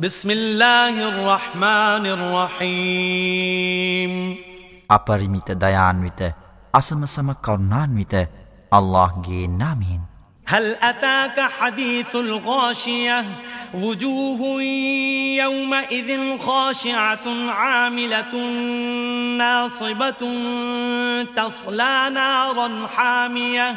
بسم الله الرحمن الرحيم. أبرميت ديان ويت أسم سم كرنان ويت الله جي نامين هل أتاك حديث الغاشية؟ وجوه يومئذ خاشعة عاملة ناصبة تصلى نارا حامية.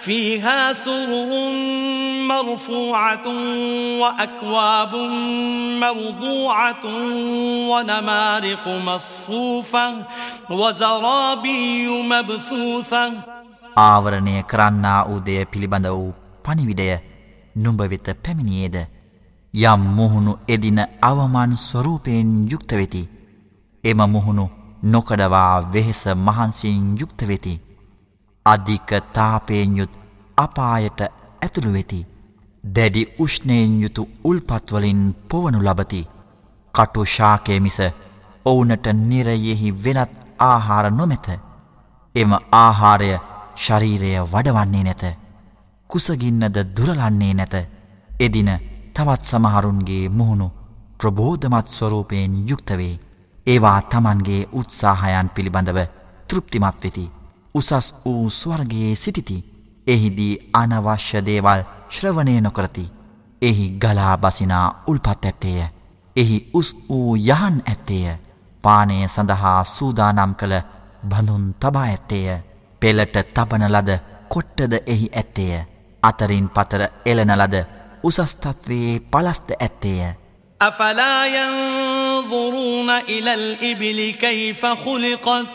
فيها سرر مرفوعة وأكواب موضوعة ونمارق مصفوفة وزرابي مبثوثة ආවරණය කරන්නා වූදය පිළිබඳ වූ පනිවිඩය නුඹවෙත පැමිණියේද යම් මුහුණු එදින අවමන් ස්වරූපයෙන් යුක්ත වෙති එම මුහුණු නොකඩවා වෙහෙස මහන්සියෙන් යුක්ත වෙති අධික තාපයෙන් යුත් අපායට ඇතුළු වෙති. දැඩි උෂ්ණයෙන් යුතු උල්පත්වලින් පොවනු ලබති. කටු ශාකය මිස ඔවුනට නිරයෙහි වෙනත් ආහාර නොමැත. එම ආහාරය ශරීරය වඩවන්නේ නැත. කුසගින්නද දුරලන්නේ නැත. එදින තවත් සමහරුන්ගේ මුහුණු ප්‍රබෝධමත් ස්වරූපයෙන් යුක්තවේ ඒවා තමන්ගේ උත්සාහයන් පිළිබඳව තෘප්තිමත් වෙති. උසස් වූ ස්වර්ගයේ සිටිති එහිදී අනවශ්‍ය දේවල් ශ්‍රවණය නොකරති එහි ගලා බසිනා උල්පත් ඇත්තේය එහි උස් වූ යහන් ඇත්තේය පානය සඳහා සූදානම් කළ බඳුන් තබා ඇත්තේය පෙළට තබන ලද කොට්ටද එහි ඇත්තේය අතරින් පතර එලන ලද උසස්තත්වයේ පලස්ත ඇත්තේය أفلا ينظرون إلى الإبل كيف خلقت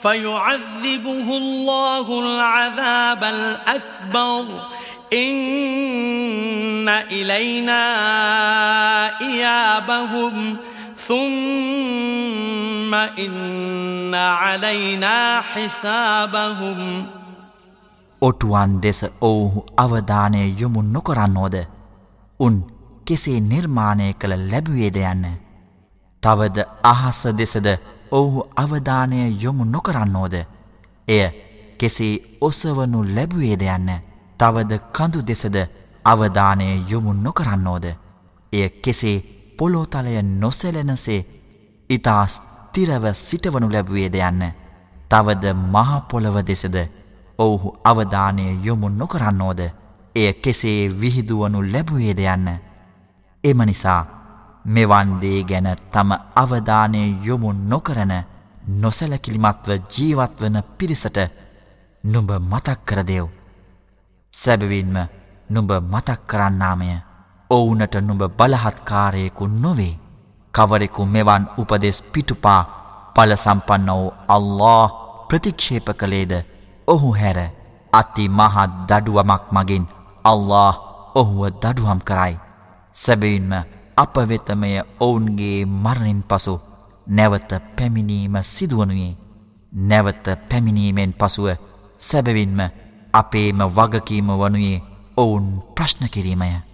فيعذبه الله العذاب الأكبر إن إلينا إيابهم ثم إن علينا حسابهم ඔටුවන් දෙස ඔවුහු අවධානය යොමු නොකරන්නෝද උන් කෙසේ නිර්මාණය කළ ලැබුවේද යන්න තවද අහස දෙසද ඔවුහු අවධානය යොමු නොකරන්නෝද? එය කෙසේ ඔසවනු ලැබුවේද යන්න තවද කඳු දෙසද අවධානය යොමු නොකරන්නෝද? එය කෙසේ පොලෝතලය නොසෙලෙනසේ ඉතා ස්තිරව සිටවනු ලැබුවේද යන්න තවද මහපොළව දෙසද ඔවුහු අවධානය යොමු නොකරන්නෝද? එය කෙසේ විහිදුවනු ලැබුවේද යන්න? එම නිසා මෙවන් දේ ගැන තම අවධානය යොමු නොකරන නොසැලකිලිමත්ව ජීවත්වන පිරිසට නුඹ මතක් කරදෙව්. සැබවින්ම නුඹ මතක් කරන්නාමය ඔවුනට නුඹ බලහත්කාරයෙකු නොවේ. කවරෙකු මෙවන් උපදෙස් පිටුපා පලසම්පන්න වූ අල්له ප්‍රතික්ෂේප කළේද ඔහු හැර අති මහත් දඩුවමක් මගින් අල්له ඔහුව දඩුවම් කරයි. සැබවින්ම අප වෙතමය ඔවුන්ගේ මරණින් පසු නැවත පැමිණීම සිදුවනුයේ. නැවත පැමිණීමෙන් පසුව සැබවින්ම අපේම වගකීම වනුයේ ඔවුන් ප්‍රශ්න කිරීමය.